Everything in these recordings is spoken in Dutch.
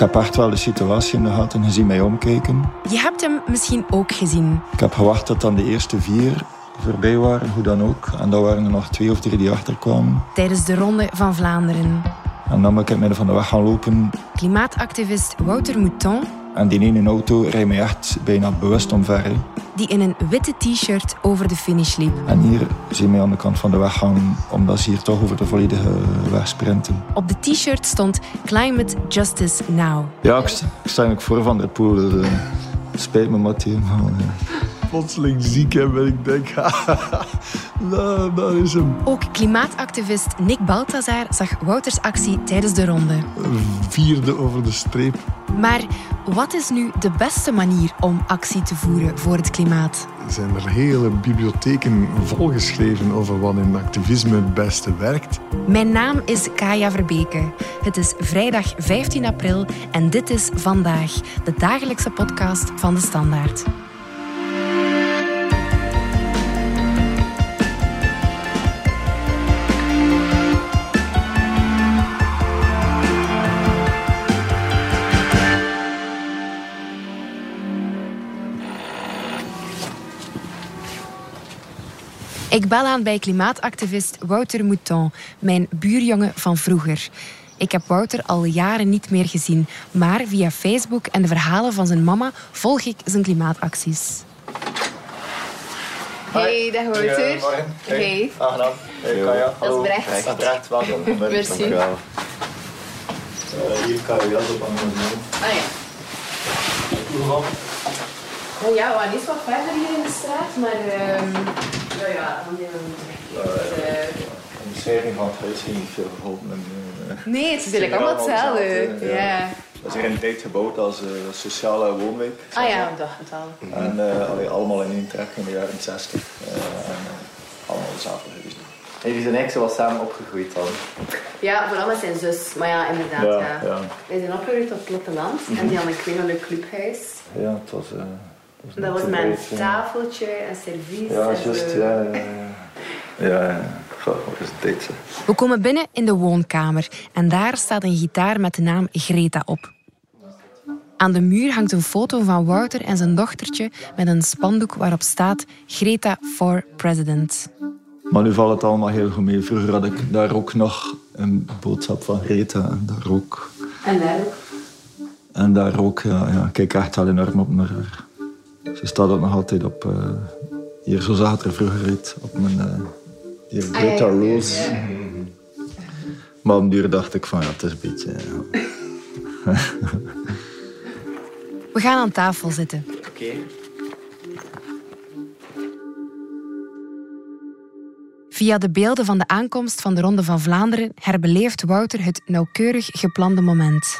Ik heb echt wel de situatie in de gaten gezien mij omkijken. Je hebt hem misschien ook gezien. Ik heb gewacht tot dan de eerste vier voorbij waren, hoe dan ook. En dan waren er nog twee of drie die achterkwamen. Tijdens de Ronde van Vlaanderen. En dan ben ik in het midden van de weg gaan lopen. Klimaatactivist Wouter Mouton En die ene auto rijdt mij echt bijna bewust omver. hè. Die in een witte t-shirt over de finish liep. En hier zie je mij aan de kant van de weg gaan, omdat ze hier toch over de volledige weg sprinten. Op de t-shirt stond Climate Justice Now. Ja, ik, sta- ik sta eigenlijk voor Van der Poel. Dus, eh, spijt me, Mathieu. maar, eh, plotseling ziek heb en ik denk, nou, dat is hem. Ook klimaatactivist Nick Balthazar zag Wouters actie tijdens de ronde. Vierde over de streep. Maar wat is nu de beste manier om actie te voeren voor het klimaat? zijn er hele bibliotheken volgeschreven over wat in activisme het beste werkt. Mijn naam is Kaya Verbeke. Het is vrijdag 15 april en dit is Vandaag, de dagelijkse podcast van de Standaard. Ik bel aan bij klimaatactivist Wouter Mouton, mijn buurjongen van vroeger. Ik heb Wouter al jaren niet meer gezien, maar via Facebook en de verhalen van zijn mama volg ik zijn klimaatacties. Hey, dag Wouter. Hey. Aangenaam. Hey, Kaya. Dat is Brecht. Ah, Brecht, welkom. Merci. Dankjewel. Eh, hier kan je jas op aan de Ah ja. Nou ja, we niet wat verder hier in de straat, maar... ehm ja, ja, dan zijn we weg. Eh, De omschrijving van het huis heeft niet veel geholpen. En, eh, Nee, het is eigenlijk allemaal hetzelfde. hetzelfde, Ja. Dat is hier in de tijd gebouwd als eh, sociale woonwijk. Ah ja, ik dacht het al. En eh, allee, allemaal in één trek in de jaren 60. Eh, en, eh, allemaal dezelfde huizen. En jullie zijn eigenlijk zo wat samen opgegroeid dan. Ja, vooral met zijn zus. Maar ja, inderdaad, Ja, ja. ja. Wij zijn opgegroeid op het platteland en die hadden een kringelijk clubhuis. Ja, het was... Dat was ja. tafeltje en servies. Ja, juist. Ja, ja, ja. Ja, ja. Goh, wat is het tijd, zeg. We komen binnen in de woonkamer en daar staat een gitaar met de naam Greta op. Aan de muur hangt een foto van Wouter en zijn dochtertje met een spandoek waarop staat Greta for President. Maar nu valt het allemaal heel goed mee. Vroeger had ik daar ook nog een boodschap van Greta. En daar ook. En daar ook. En daar ook, ja, ja, ik kijk echt wel enorm op naar haar. Ze staat ook nog altijd op... eh, hier, zo zag het er vroeger uit. Op mijn... eh hier, Greta Ah, ja, ja. Rose. Maar op een duur dacht ik van, ja, het is een beetje... ja. We gaan aan tafel zitten. Oké. Via de beelden van de aankomst van de Ronde van Vlaanderen herbeleeft Wouter het nauwkeurig geplande moment.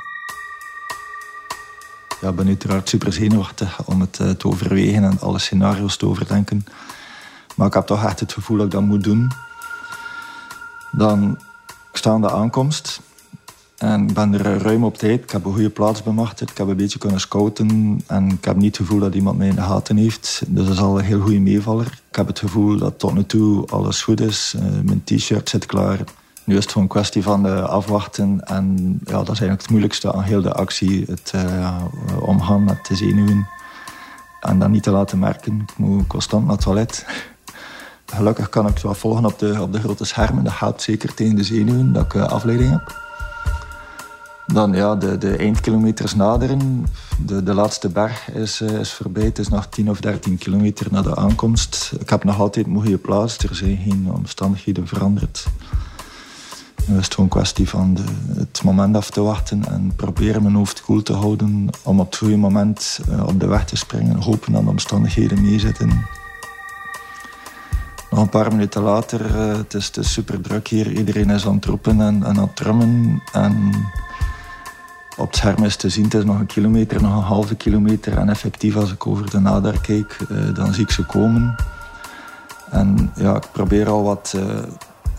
Ja, ik ben uiteraard super zenuwachtig om het eh, te overwegen en alle scenario's te overdenken. Maar ik heb toch echt het gevoel dat ik dat moet doen. Dan sta aan de aankomst en ik ben er eh, ruim op tijd. Ik heb een goede plaats bemachtigd. Ik heb een beetje kunnen scouten en ik heb niet het gevoel dat iemand mij in de gaten heeft. Dus dat is al een heel goede meevaller. Ik heb het gevoel dat tot nu toe alles goed is. Eh, mijn t-shirt zit klaar. Nu is het gewoon een kwestie van eh, afwachten. En ja, dat is eigenlijk het moeilijkste aan heel de actie. Het ja, omgaan met de zenuwen. En dat niet te laten merken. Ik moet constant naar het toilet. Gelukkig kan ik het wel volgen op de, op de grote schermen. Dat helpt zeker tegen de zenuwen, dat ik afleiding heb. Dan ja, de, de eindkilometers naderen. De, de laatste berg is, is voorbij. Het is nog 10 of 13 kilometer na de aankomst. Ik heb nog altijd goede plaats. Er zijn geen omstandigheden veranderd. Nu is het gewoon een kwestie van het moment af te wachten en proberen mijn hoofd koel te houden om op het goede moment eh, op de weg te springen. Hopen dat de omstandigheden meezitten. Nog een paar minuten later, eh, het is, het super druk hier. Iedereen is aan het roepen en, aan het drummen. En op het scherm is te zien, het is nog een kilometer, nog een halve kilometer. En effectief, als ik over de nadar kijk, eh, dan zie ik ze komen. En ja, ik probeer al wat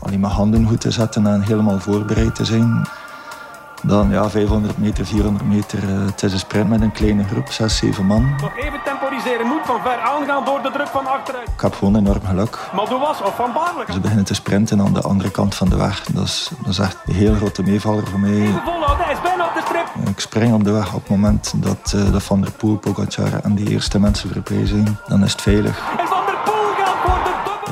alleen mijn handen goed te zetten en helemaal voorbereid te zijn. Dan ja, 500 meter, 400 meter. eh, het is een sprint met een kleine groep, 6, 7 man. Nog even temporiseren, moet van ver aangaan door de druk van achteruit. Ik heb gewoon enorm geluk. Madouas of Van Baarle. Ze beginnen te sprinten aan de andere kant van de weg. Dat is, dat is echt een heel grote meevaller voor mij. Even volhouden, hij is bijna op de strip. Ik spring op de weg op het moment dat, uh, dat Van der Poel, Pogacar en die eerste mensen voorbij zijn. Dan is het veilig.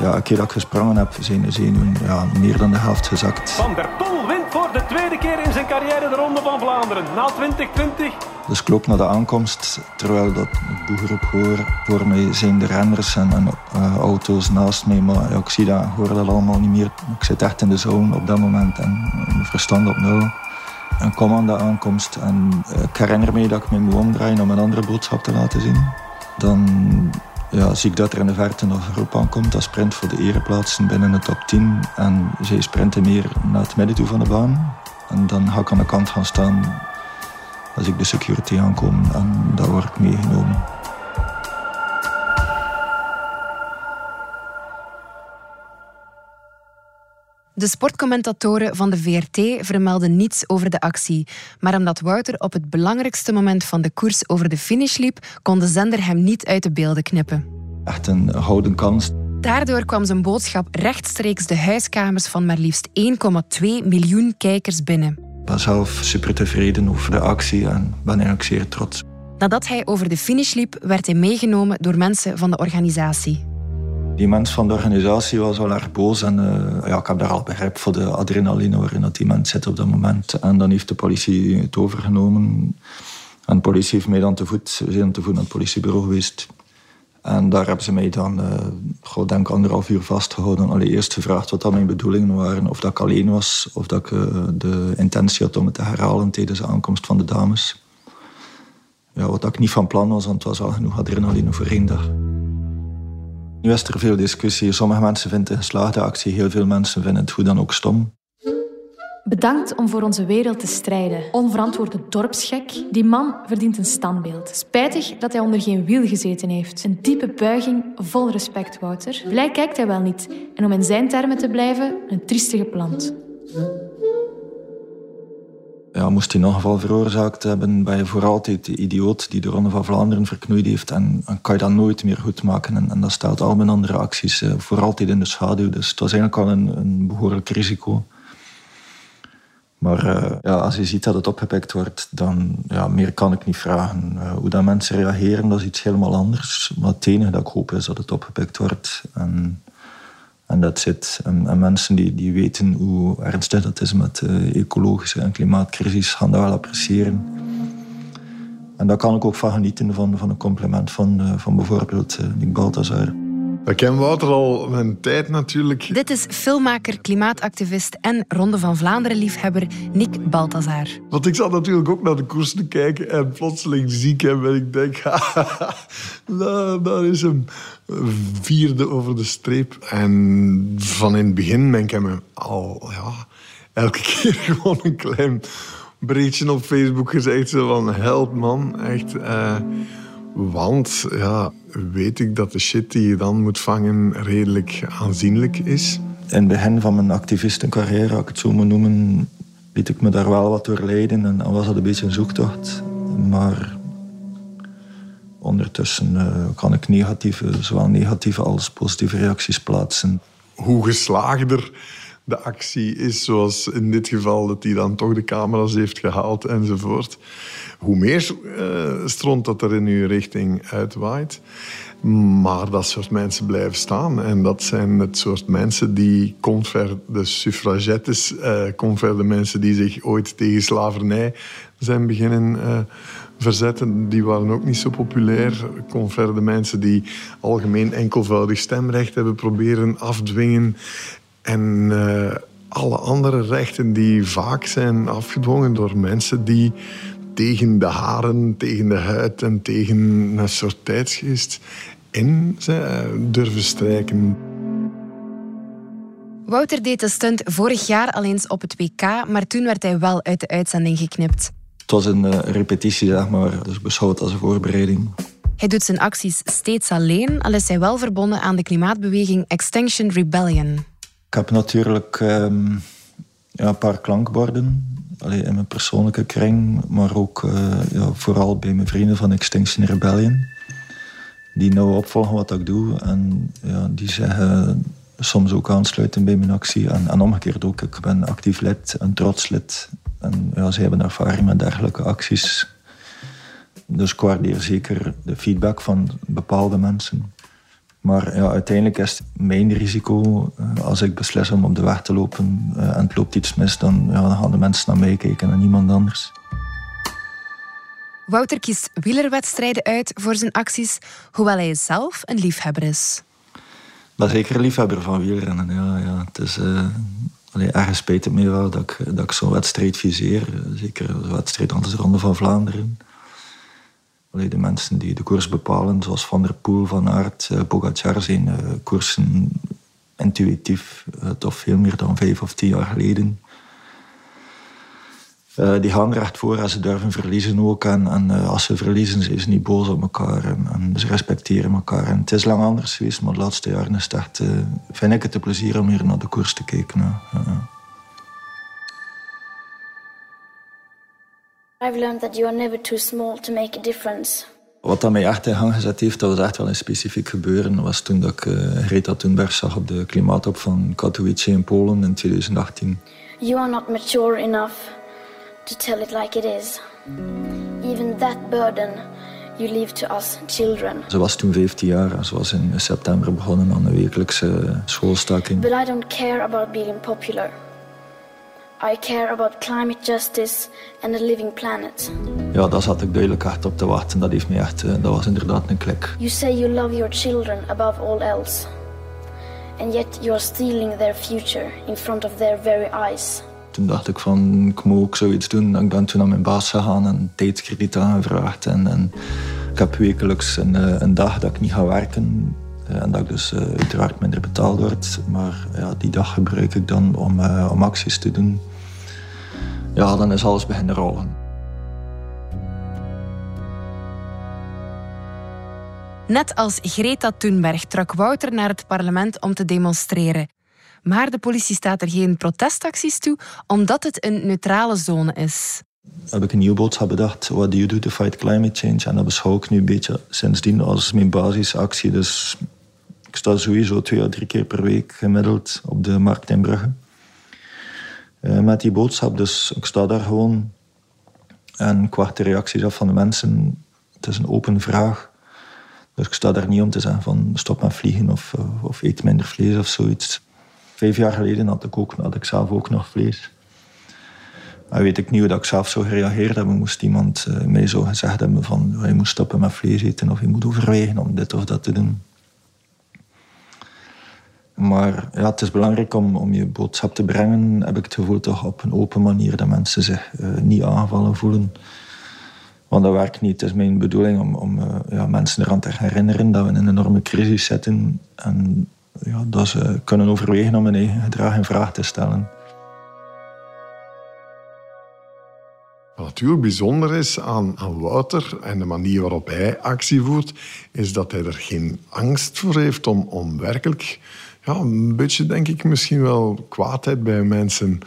Ja, een keer dat ik gesprongen heb, zijn de zenuwen ja, meer dan de helft gezakt. Van der Poel wint voor de tweede keer in zijn carrière de Ronde van Vlaanderen. Na 2020 Dus ik loop naar de aankomst, terwijl dat ik boegeroep hoor. Voor mij zijn de renners en, en uh, auto's naast mij, maar ja, ik zie dat, hoor dat allemaal niet meer. Ik zit echt in de zone op dat moment en mijn verstand op nul. En kom aan de aankomst en uh, ik herinner me dat ik me moet omdraaien om een andere boodschap te laten zien. Dan ja, zie ik dat er in de verte nog een groep aankomt. Dat sprint voor de ereplaatsen binnen de top 10. En zij sprinten meer naar het midden toe van de baan. En dan ga ik aan de kant gaan staan als ik de security aankom. En daar word ik meegenomen. De sportcommentatoren van de VRT vermelden niets over de actie. Maar omdat Wouter op het belangrijkste moment van de koers over de finish liep, kon de zender hem niet uit de beelden knippen. Echt een gouden kans. Daardoor kwam zijn boodschap rechtstreeks de huiskamers van maar liefst 1,2 miljoen kijkers binnen. Ik ben zelf super tevreden over de actie en ben eigenlijk zeer trots. Nadat hij over de finish liep, werd hij meegenomen door mensen van de organisatie. Die mens van de organisatie was wel erg boos. En uh, ja, ik heb daar al begrip voor de adrenaline waarin dat die mens zit op dat moment. En dan heeft de politie het overgenomen. En de politie heeft mij dan te voet, zijn te voet naar het politiebureau geweest. En daar hebben ze mij dan, uh, denk anderhalf uur vastgehouden. Allereerst gevraagd wat dat mijn bedoelingen waren. Of dat ik alleen was, of dat ik uh, de intentie had om het te herhalen tijdens de aankomst van de dames. Ja, wat ik niet van plan was, want het was al genoeg adrenaline voor één dag. Nu is er veel discussie. Sommige mensen vinden een geslaagde actie, heel veel mensen vinden het hoe dan ook stom. Bedankt om voor onze wereld te strijden. Onverantwoorde dorpsgek. Die man verdient een standbeeld. Spijtig dat hij onder geen wiel gezeten heeft. Een diepe buiging, vol respect, Wouter. Blij kijkt hij wel niet. En om in zijn termen te blijven, een triestige plant. Ja, moest hij een geval veroorzaakt hebben, ben je voor altijd de idioot die de Ronde van Vlaanderen verknoeid heeft. En, kan je dat nooit meer goed maken. En, en dat stelt al mijn andere acties uh, voor altijd in de schaduw. Dus het was eigenlijk al een, een behoorlijk risico. Maar uh, ja, als je ziet dat het opgepikt wordt, dan ja, meer kan ik niet vragen. Uh, hoe dat mensen reageren, dat is iets helemaal anders. Maar het enige dat ik hoop is dat het opgepikt wordt. En, en dat zit. En, en, mensen die, die weten hoe ernstig dat is met de ecologische en klimaatcrisis, gaan dat wel appreciëren. En daar kan ik ook van genieten, van, van een compliment van, uh, van bijvoorbeeld Nick Balthazar. Ik ken Wouter al een tijd natuurlijk. Dit is filmmaker, klimaatactivist en Ronde van Vlaanderen-liefhebber Nick Balthazar. Want ik zat natuurlijk ook naar de koers te kijken en plotseling zie ik hem en ik denk, nou, daar is hem vierde over de streep. En van in het begin ben ik hem al, ja, elke keer gewoon een klein berichtje op Facebook gezegd. Zo van, help man, echt... Uh, want ja, weet ik dat de shit die je dan moet vangen redelijk aanzienlijk is. In het begin van mijn activistencarrière, als ik het zo moet noemen, liet ik me daar wel wat door leiden en dan was dat een beetje een zoektocht. Maar ondertussen uh, kan ik negatieve, zowel negatieve als positieve reacties plaatsen. Hoe geslaagder de actie is, zoals in dit geval dat hij dan toch de camera's heeft gehaald enzovoort. Hoe meer uh, stront dat er in uw richting uitwaait. Maar dat soort mensen blijven staan. En dat zijn het soort mensen die conver de suffragettes, uh, conver de mensen die zich ooit tegen slavernij zijn beginnen uh, verzetten, die waren ook niet zo populair. Conver de mensen die algemeen enkelvoudig stemrecht hebben proberen afdwingen. En uh, alle andere rechten die vaak zijn afgedwongen door mensen die tegen de haren, tegen de huid en tegen een soort tijdsgeest in durven strijken. Wouter deed de stunt vorig jaar al eens op het WK, maar toen werd hij wel uit de uitzending geknipt. Het was een uh, repetitie, zeg maar, dus beschouwd als een voorbereiding. Hij doet zijn acties steeds alleen, al is hij wel verbonden aan de klimaatbeweging Extinction Rebellion. Ik heb natuurlijk um, ja, een paar klankborden in mijn persoonlijke kring, maar ook uh, ja, vooral bij mijn vrienden van Extinction Rebellion. Die nou opvolgen wat ik doe en ja, die zeggen soms ook aansluiten bij mijn actie. En, en omgekeerd ook, ik ben actief lid, een trots lid En ja, ze hebben ervaring met dergelijke acties. Dus ik waardeer zeker de feedback van bepaalde mensen. Maar ja, uiteindelijk is het mijn risico. eh, Als ik beslis om op de weg te lopen eh, en het loopt iets mis, dan, ja, dan gaan de mensen naar mij kijken en niemand anders. Wouter kiest wielerwedstrijden uit voor zijn acties, hoewel hij zelf een liefhebber is. Ik ben zeker een liefhebber van wielrennen. Ja, ja. Het is, eh allee, ergens spijt het me wel dat ik, dat ik zo'n wedstrijd viseer. Zeker een wedstrijd als de Ronde van Vlaanderen. De mensen die de koers bepalen, zoals Van der Poel, Van Aert, eh, Pogacar, zijn eh, koersen intuïtief. eh, toch veel meer dan vijf of tien jaar geleden. Die gaan er echt voor en ze durven verliezen ook. En, als ze verliezen, zijn ze niet boos op elkaar. En, en ze respecteren elkaar. En het is lang anders geweest, maar de laatste jaren is vind ik het een plezier om hier naar de koers te kijken. I've learned that you are never too small to make a difference. Wat dat mij echt in gang gezet heeft, dat was echt wel een specifiek gebeuren. Was toen dat ik uh, Greta Thunberg zag op de klimaattop van Katowice in Polen in 2018. You are not mature enough to tell it like it is. Even that burden you leave to us children. Ze was toen 15 jaar en ze was in september begonnen aan een wekelijkse schoolstaking. But I don't care about being popular. I care about climate justice and a living planet. Ja, daar zat ik duidelijk echt op te wachten. Dat, heeft mij echt, eh, dat was inderdaad een klik. You say you love your children above all else. And yet you are stealing their future in front of their very eyes. Toen dacht ik van, ik moet ook zoiets doen. Ik ben toen naar mijn baas gegaan en tijdskrediet aangevraagd. En, en ik heb wekelijks een, eh, een dag dat ik niet ga werken. Eh, En dat ik dus eh, uiteraard minder betaald word. Maar ja, die dag gebruik ik dan om, eh, om acties te doen. Ja, dan is alles beginnen rollen. Net als Greta Thunberg trok Wouter naar het parlement om te demonstreren. Maar de politie staat er geen protestacties toe, omdat het een neutrale zone is. heb ik een nieuwe boodschap bedacht. What do you do to fight climate change? En dat beschouw ik nu een beetje sindsdien als mijn basisactie. Dus ik sta sowieso twee à drie keer per week gemiddeld op de markt in Brugge. Eh, met die boodschap, dus ik sta daar gewoon. En ik wacht de reacties af van de mensen. Het is een open vraag. Dus ik sta daar niet om te zeggen van stop met vliegen of, eh, of eet minder vlees of zoiets. Vijf jaar geleden had ik, ook, had ik zelf ook nog vlees. En weet ik niet hoe ik zelf zou gereageerd hebben. Moest iemand eh, mij zo gezegd hebben van je moet stoppen met vlees eten of je moet overwegen om dit of dat te doen. Maar ja, het is belangrijk om, om je boodschap te brengen, heb ik het gevoel, toch op een open manier dat mensen zich eh, niet aangevallen voelen. Want dat werkt niet. Het is mijn bedoeling om, om eh, ja, mensen eraan te herinneren dat we in een enorme crisis zitten en ja, dat ze kunnen overwegen om hun eigen gedrag in vraag te stellen. Wat natuurlijk bijzonder is aan, aan Wouter en de manier waarop hij actie voert, is dat hij er geen angst voor heeft om, om werkelijk ja, een beetje, denk ik, misschien wel kwaadheid bij mensen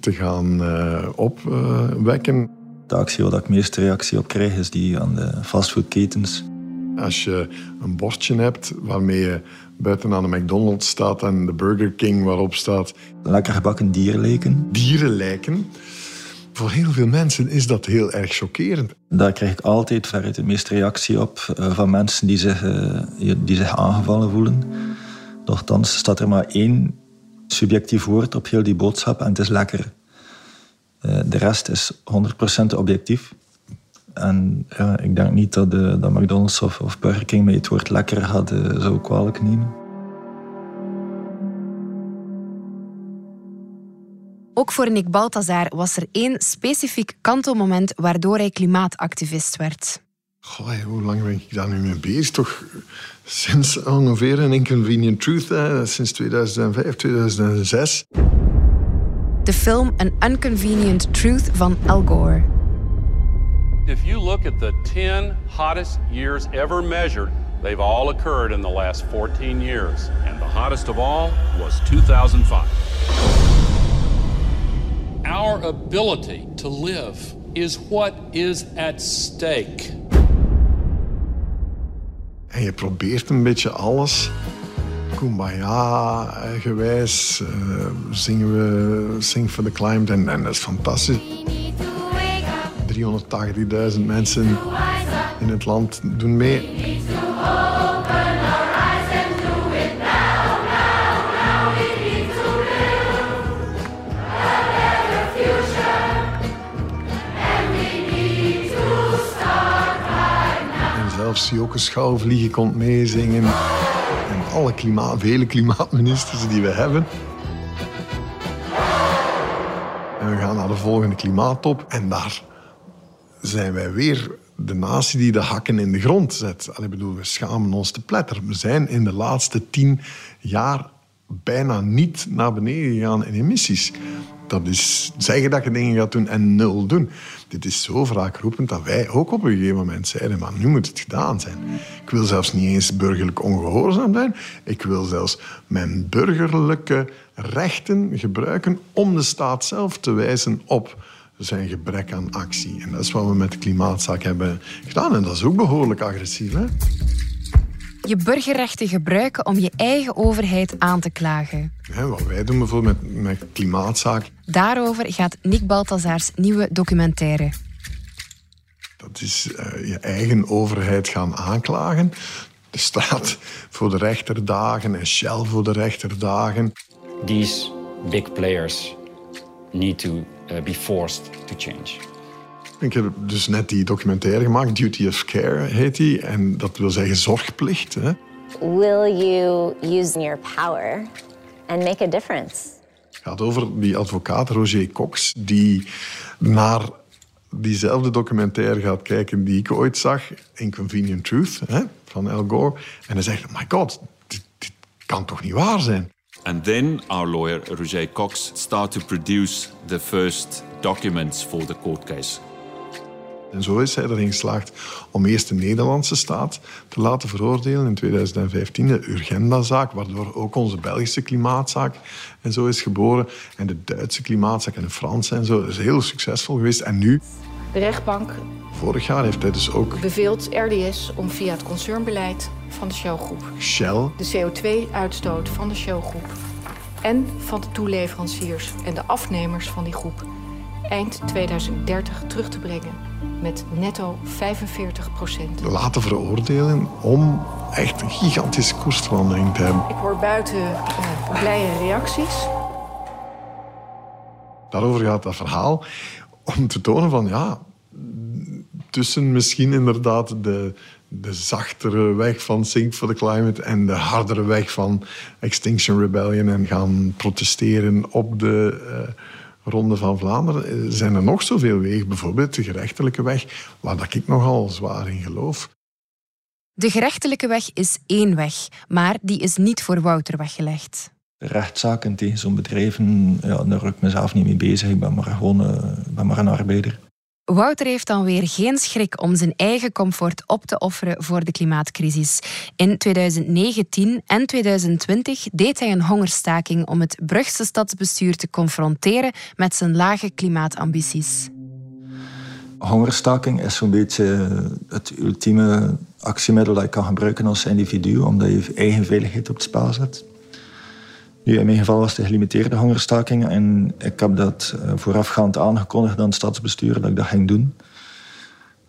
te gaan uh, opwekken. de actie waar ik meeste reactie op krijg, is die aan de fastfoodketens. Als je een bordje hebt waarmee je buiten aan de McDonald's staat en de Burger King waarop staat... Lekker gebakken dierenlijken. Dierenlijken. Voor heel veel mensen is dat heel erg chockerend. Daar krijg ik altijd veruit de meeste reactie op uh, van mensen die zich, uh, die zich aangevallen voelen. Nochtans staat er maar één subjectief woord op heel die boodschap en het is lekker. Uh, de rest is 100% objectief. En ja, ik denk niet dat, de, dat McDonald's of, of Burger King mij het woord lekker had zo kwalijk nemen. Ook voor Nick Balthazar was er één specifiek kantelmoment waardoor hij klimaatactivist werd. Goh, hoe lang ben ik daar nu mee bezig? Toch sinds ongeveer een Inconvenient Truth, eh, sinds 2005, 2006. De film An Inconvenient Truth van Al Gore. If you look at the 10 hottest years ever measured, they've all occurred in the last 14 years. And the hottest of all was 2005. Our ability to live is what is at stake. En je probeert een beetje alles Kumbaya eh, uh, zingen we Sing for the Climate en, en dat is fantastisch. 380.000 mensen in het land doen mee. Zelfs Joke Schouwvliegen komt meezingen. En alle klimaat, vele klimaatministers die we hebben. En we gaan naar de volgende klimaattop. En daar zijn wij weer de natie die de hakken in de grond zet. Allee, bedoel, we schamen ons te pletter. We zijn in de laatste tien jaar bijna niet naar beneden gegaan in emissies. Dat is zeggen dat je dingen gaat doen en nul doen. Dit is zo roepend dat wij ook op een gegeven moment zeiden, maar nu moet het gedaan zijn. Ik wil zelfs niet eens burgerlijk ongehoorzaam zijn. Ik wil zelfs mijn burgerlijke rechten gebruiken om de staat zelf te wijzen op zijn gebrek aan actie. En dat is wat we met de klimaatzaak hebben gedaan. En dat is ook behoorlijk agressief. Hè? Je burgerrechten gebruiken om je eigen overheid aan te klagen. Ja, wat wij doen bijvoorbeeld met, met klimaatzaak. Daarover gaat Nick Balthazars nieuwe documentaire. Dat is uh, je eigen overheid gaan aanklagen. De staat voor de rechterdagen en Shell voor de rechterdagen. These big players need to uh, be forced to change. Ik heb dus net die documentaire gemaakt, Duty of Care heet die. En dat wil zeggen zorgplicht. Hè? Will you use your power and make a difference? Het gaat over die advocaat Roger Cox, die naar diezelfde documentaire gaat kijken die ik ooit zag, Inconvenient Truth, hè, van Al Gore. En hij zegt, my god, dit, dit kan toch niet waar zijn? And then our lawyer, Roger Cox, start to produce the first documents for the court case. En zo is hij erin geslaagd om eerst de Nederlandse staat te laten veroordelen in 2015, de Urgenda-zaak, waardoor ook onze Belgische klimaatzaak en zo is geboren. En de Duitse klimaatzaak en de Franse en zo. Dat is heel succesvol geweest. En nu... De rechtbank... Vorig jaar heeft hij dus ook... Beveelt RDS om via het concernbeleid van de Shell-groep... Shell... De CO2-uitstoot van de Shell-groep... en van de toeleveranciers en de afnemers van die groep... eind 2030 terug te brengen met netto 45 procent. Laten veroordelen om echt een gigantische koersverandering te hebben. Ik hoor buiten uh, blije reacties. Daarover gaat dat verhaal. Om te tonen van ja, tussen misschien inderdaad de, de zachtere weg van Sink for the Climate en de hardere weg van Extinction Rebellion en gaan protesteren op de. Uh, Ronde van Vlaanderen eh, zijn er nog zoveel wegen, bijvoorbeeld de gerechtelijke weg, waar dat ik nogal zwaar in geloof. De gerechtelijke weg is één weg, maar die is niet voor Wouter weggelegd. Rechtszaken tegen zo'n bedrijven, ja, daar ben ik mezelf niet mee bezig. Ik ben maar gewoon uh, ben maar een arbeider. Wouter heeft dan weer geen schrik om zijn eigen comfort op te offeren voor de klimaatcrisis. In 2019 en 2020 deed hij een hongerstaking om het Brugse stadsbestuur te confronteren met zijn lage klimaatambities. Hongerstaking is zo'n beetje het ultieme actiemiddel dat je kan gebruiken als individu, omdat je eigen veiligheid op het spel zet. Nu, in mijn geval was het een gelimiteerde hongerstaking. En ik heb dat eh, voorafgaand aangekondigd aan het stadsbestuur dat ik dat ging doen.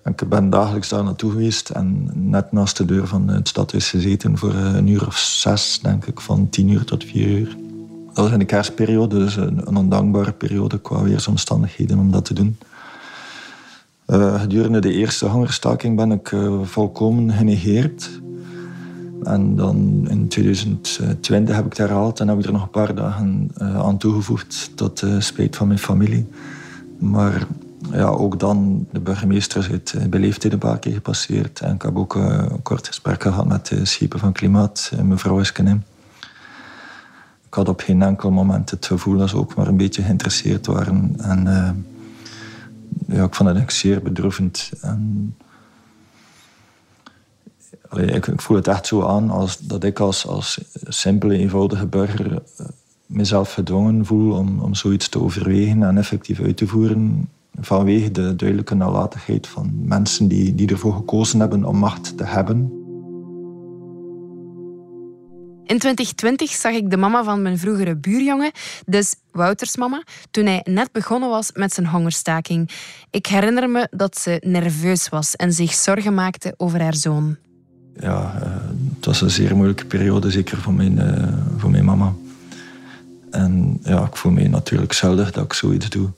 Ik ben dagelijks daar naartoe geweest en net naast de deur van het stadhuis gezeten voor eh, een uur of zes, denk ik, van tien uur tot vier uur. Dat was in de kerstperiode, dus een, ondankbare periode qua weersomstandigheden om dat te doen. Uh, gedurende de eerste hongerstaking ben ik volkomen genegeerd. En dan in 2020 heb ik het herhaald en heb ik er nog een paar dagen uh, aan toegevoegd tot de spijt van mijn familie. Maar ja, ook dan, de burgemeester is het eh, beleefdheid een paar keer gepasseerd. En ik heb ook uh, een kort gesprek gehad met de schepen van Klimaat, mevrouw Eskenim. Ik had op geen enkel moment het gevoel dat ze ook maar een beetje geïnteresseerd waren. En ja, ik vond het zeer bedroevend. En, ik, voel het echt zo aan als dat ik als, als simpele, eenvoudige burger eh, mezelf gedwongen voel om, om zoiets te overwegen en effectief uit te voeren vanwege de duidelijke nalatigheid van mensen die, die ervoor gekozen hebben om macht te hebben. In 2020 zag ik de mama van mijn vroegere buurjongen, dus Wouters mama, toen hij net begonnen was met zijn hongerstaking. Ik herinner me dat ze nerveus was en zich zorgen maakte over haar zoon. Ja, uh, het was een zeer moeilijke periode, zeker voor mijn, uh, voor mijn mama. En ja, ik voel me natuurlijk schuldig dat ik zoiets doe.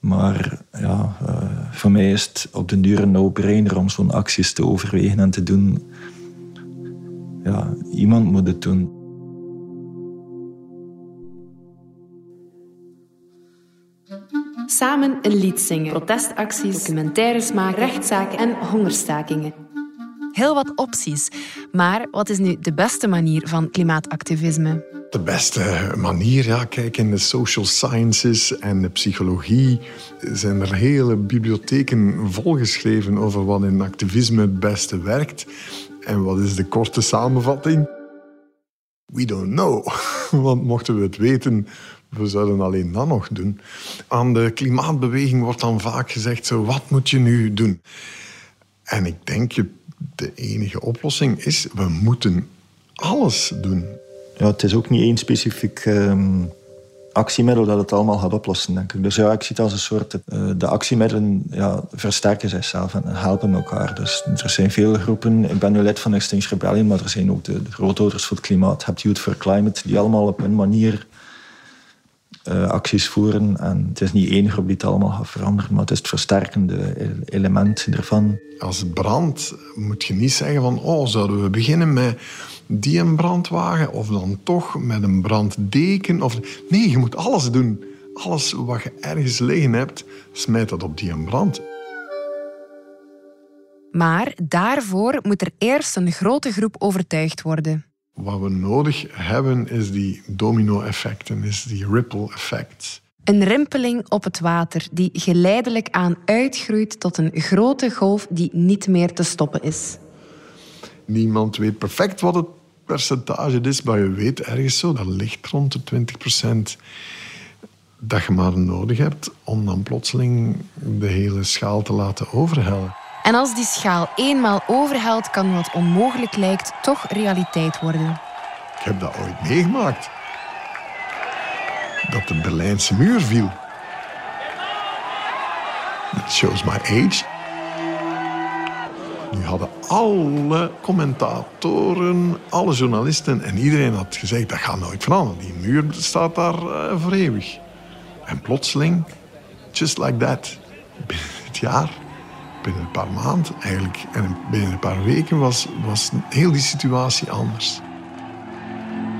Maar ja, uh, voor mij is het op den duur een no-brainer om zo'n acties te overwegen en te doen ja, iemand moet het doen. Samen een lied zingen, protestacties, documentaires maken, rechtszaken en hongerstakingen. Heel wat opties. Maar wat is nu de beste manier van klimaatactivisme? De beste manier, ja, kijk, in de social sciences en de psychologie zijn er hele bibliotheken volgeschreven over wat in activisme het beste werkt. En wat is de korte samenvatting? We don't know. Want mochten we het weten, we zouden alleen dat nog doen. Aan de klimaatbeweging wordt dan vaak gezegd, zo, wat moet je nu doen? En ik denk, de enige oplossing is, we moeten alles doen. Ja, het is ook niet één specifiek um, actiemiddel dat het allemaal gaat oplossen, denk ik. Dus ja, ik zie het als een soort... Uh, de actiemiddelen ja, versterken zichzelf en helpen elkaar. Dus er zijn veel groepen... Ik ben nu lid van Extinction Rebellion, maar er zijn ook de, de grootouders voor het klimaat. Hebt Youth for Climate, die allemaal op hun manier uh, acties voeren. En het is niet één groep die het allemaal gaat veranderen, maar het is het versterkende element ervan. Als het brandt, moet je niet zeggen van... Oh, zouden we beginnen met die een brandwagen of dan toch met een branddeken. Of... Nee, je moet alles doen. Alles wat je ergens liggen hebt, smijt dat op die een brand. Maar daarvoor moet er eerst een grote groep overtuigd worden. Wat we nodig hebben is die domino-effecten, is die ripple-effects. Een rimpeling op het water die geleidelijk aan uitgroeit tot een grote golf die niet meer te stoppen is. Niemand weet perfect wat het percentage is, maar je weet ergens zo, dat ligt rond de 20 procent dat je maar nodig hebt om dan plotseling de hele schaal te laten overhellen. En als die schaal eenmaal overhelt, kan wat onmogelijk lijkt toch realiteit worden. Ik heb dat ooit meegemaakt. Dat de Berlijnse muur viel. It shows my age. Nu hadden alle commentatoren, alle journalisten en iedereen had gezegd dat gaat nooit veranderen. Die muur staat daar uh, voor eeuwig. En plotseling, just like that, binnen het jaar, binnen een paar maanden eigenlijk, en binnen een paar weken was, was heel die situatie anders.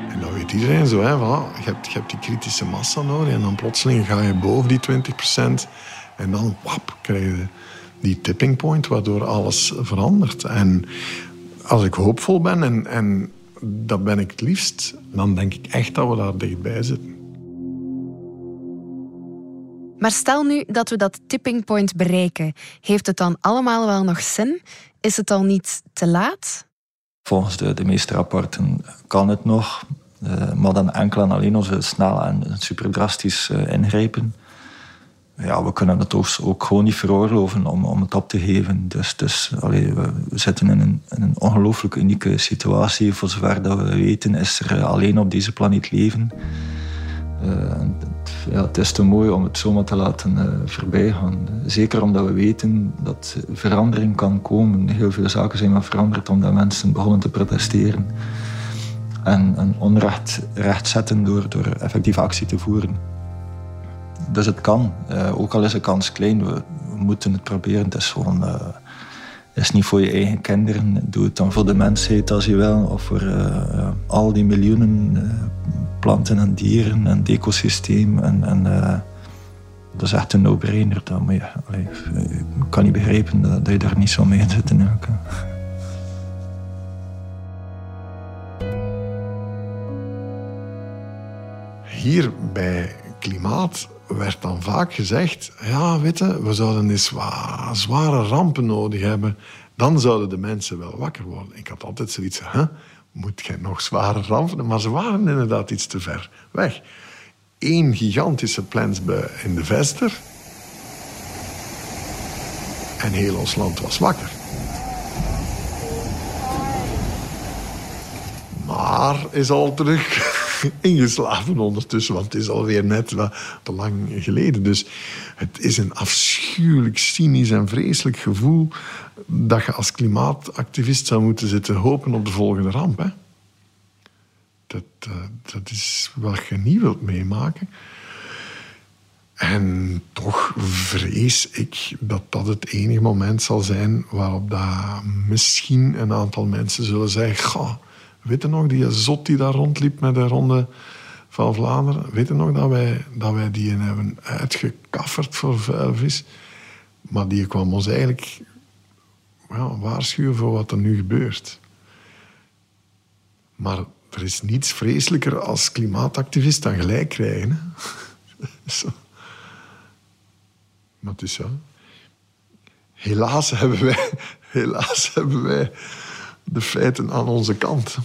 En dan weet iedereen zo, hè, voilà, je, hebt, je hebt die kritische massa nodig en dan plotseling ga je boven die 20% en dan wap, krijg je die tipping point waardoor alles verandert. En als ik hoopvol ben, en, en dat ben ik het liefst, dan denk ik echt dat we daar dichtbij zitten. Maar stel nu dat we dat tipping point bereiken. Heeft het dan allemaal wel nog zin? Is het al niet te laat? Volgens de, meeste rapporten kan het nog. Uh, maar dan enkel en alleen we snel en super drastisch uh, ingrijpen ja, we kunnen het ook gewoon niet veroorloven om, om het op te geven. Dus, dus we, zitten in een, een ongelooflijk unieke situatie. Voor zover dat we weten is er alleen op deze planeet leven. Het, ja, het is te mooi om het zomaar te laten uh, voorbij gaan. Zeker omdat we weten dat verandering kan komen. Heel veel zaken zijn maar veranderd omdat mensen begonnen te protesteren. En, onrecht recht zetten door, door effectieve actie te voeren. Dus het kan. Uh, ook al is de kans klein, we, we, moeten het proberen. Het is gewoon... Is niet voor je eigen kinderen. Doe het dan voor de mensheid als je wil. Of voor uh, al die miljoenen planten en dieren en het ecosysteem. En, en dat is echt een no-brainer. ik kan niet begrijpen dat, dat, je daar niet zo mee in zit. Hier bij klimaat werd dan vaak gezegd... ja, weet we zouden eens zware rampen nodig hebben. Dan zouden de mensen wel wakker worden. Ik had altijd zoiets hè, moet je nog zware rampen? Maar ze waren inderdaad iets te ver weg. Eén gigantische plensbui in de Vester... en heel ons land was wakker. Maar is al terug ingeslapen ondertussen, want het is alweer net wat te lang geleden. Dus het is een afschuwelijk cynisch en vreselijk gevoel dat je als klimaatactivist zou moeten zitten hopen op de volgende ramp. Hè? Dat, uh, dat is wat je niet wilt meemaken. En toch vrees ik dat dat het enige moment zal zijn waarop dat misschien een aantal mensen zullen zeggen: Goh, weet je nog die zot die daar rondliep met de ronde van Vlaanderen? Weet je nog dat wij, dat wij die hebben uitgekafferd voor vuilvis? Maar die kwam ons eigenlijk ja, waarschuwen voor wat er nu gebeurt. Maar er is niets vreselijker als klimaatactivist dan gelijk krijgen. Het is zo. Helaas hebben wij, helaas hebben wij de feiten aan onze kant.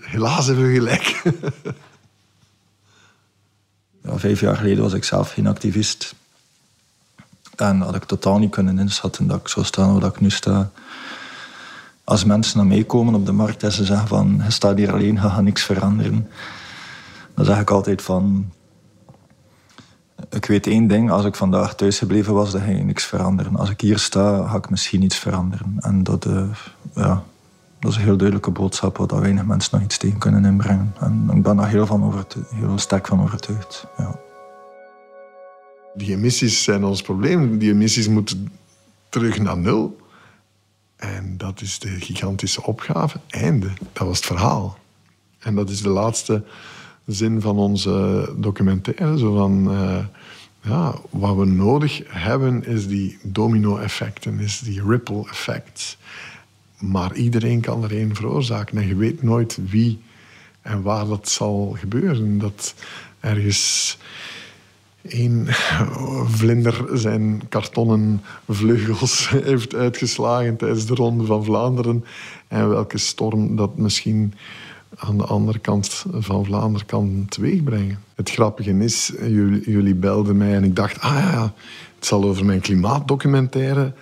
Helaas hebben we gelijk. Vijf jaar geleden was ik zelf geen activist. En had ik totaal niet kunnen inschatten dat ik zou staan waar ik nu sta. Als mensen naar mij komen op de markt en ze zeggen van je staat hier alleen, je gaat niks veranderen. Dan zeg ik altijd van ik weet één ding, als ik vandaag thuis gebleven was, dan ga je niks veranderen. Als ik hier sta, ga ik misschien iets veranderen. En dat, uh, ja, dat is een heel duidelijke boodschap waar weinig mensen nog iets tegen kunnen inbrengen. En ik ben daar heel, van heel sterk van overtuigd. Ja. Die emissies zijn ons probleem. Die emissies moeten terug naar nul. En dat is de gigantische opgave. Einde. Dat was het verhaal. En dat is de laatste zin van onze documentaire. Zo van, uh, ja, wat we nodig hebben is die domino-effecten, is die ripple effects. Maar iedereen kan er één veroorzaken en je weet nooit wie en waar dat zal gebeuren. Dat ergens één vlinder zijn kartonnen vleugels heeft uitgeslagen tijdens de Ronde van Vlaanderen en welke storm dat misschien aan de andere kant van Vlaanderen kan teweegbrengen. Het grappige is, jullie, belden mij en ik dacht, ah ja, het zal over mijn klimaatdocumentaire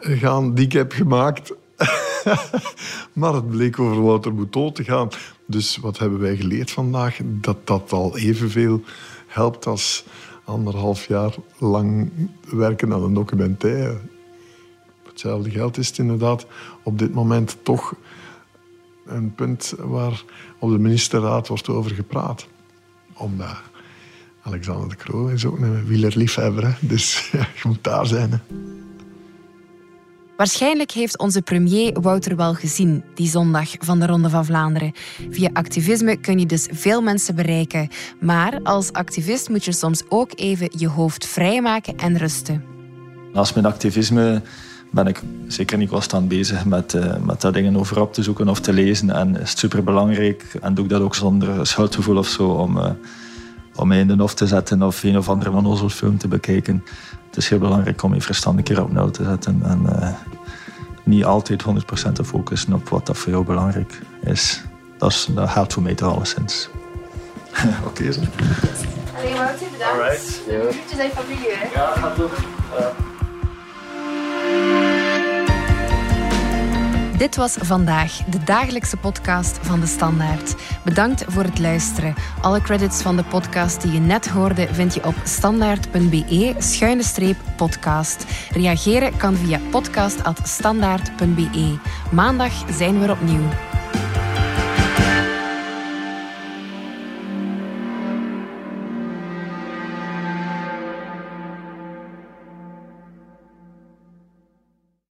gaan die ik heb gemaakt. maar het bleek over Wouter Boutot te gaan. Dus wat hebben wij geleerd vandaag? Dat dat al evenveel helpt als anderhalf jaar lang werken aan een documentaire. Hetzelfde geld is het inderdaad op dit moment toch een punt waar op de ministerraad wordt over gepraat. Omdat Alexander de Croo is ook een wielerliefhebber, hè? dus ja, je moet daar zijn. Hè. Waarschijnlijk heeft onze premier Wouter wel gezien die zondag van de Ronde van Vlaanderen. Via activisme kun je dus veel mensen bereiken. Maar als activist moet je soms ook even je hoofd vrijmaken en rusten. Als mijn activisme ben ik zeker niet constant bezig met, uh, met dat dingen over op te zoeken of te lezen. En is het superbelangrijk. En doe ik dat ook zonder schuldgevoel of zo om, uh, om mij in de hof te zetten of een of andere film te bekijken. Het is heel belangrijk om je verstand een keer op nul te zetten. En uh, niet altijd 100% te focussen op wat dat voor jou belangrijk is. Dat, is, dat helpt voor mij toch alleszins. Oké, okay, zo. Allee, Wouter, bedankt. Alright. Groetjes aan familie, hè? Ja, gaat doen. Dit was vandaag de dagelijkse podcast van de Standaard. Bedankt voor het luisteren. Alle credits van de podcast die je net hoorde vind je op standaard.be-podcast. Reageren kan via podcast.standaard.be. Maandag zijn we opnieuw.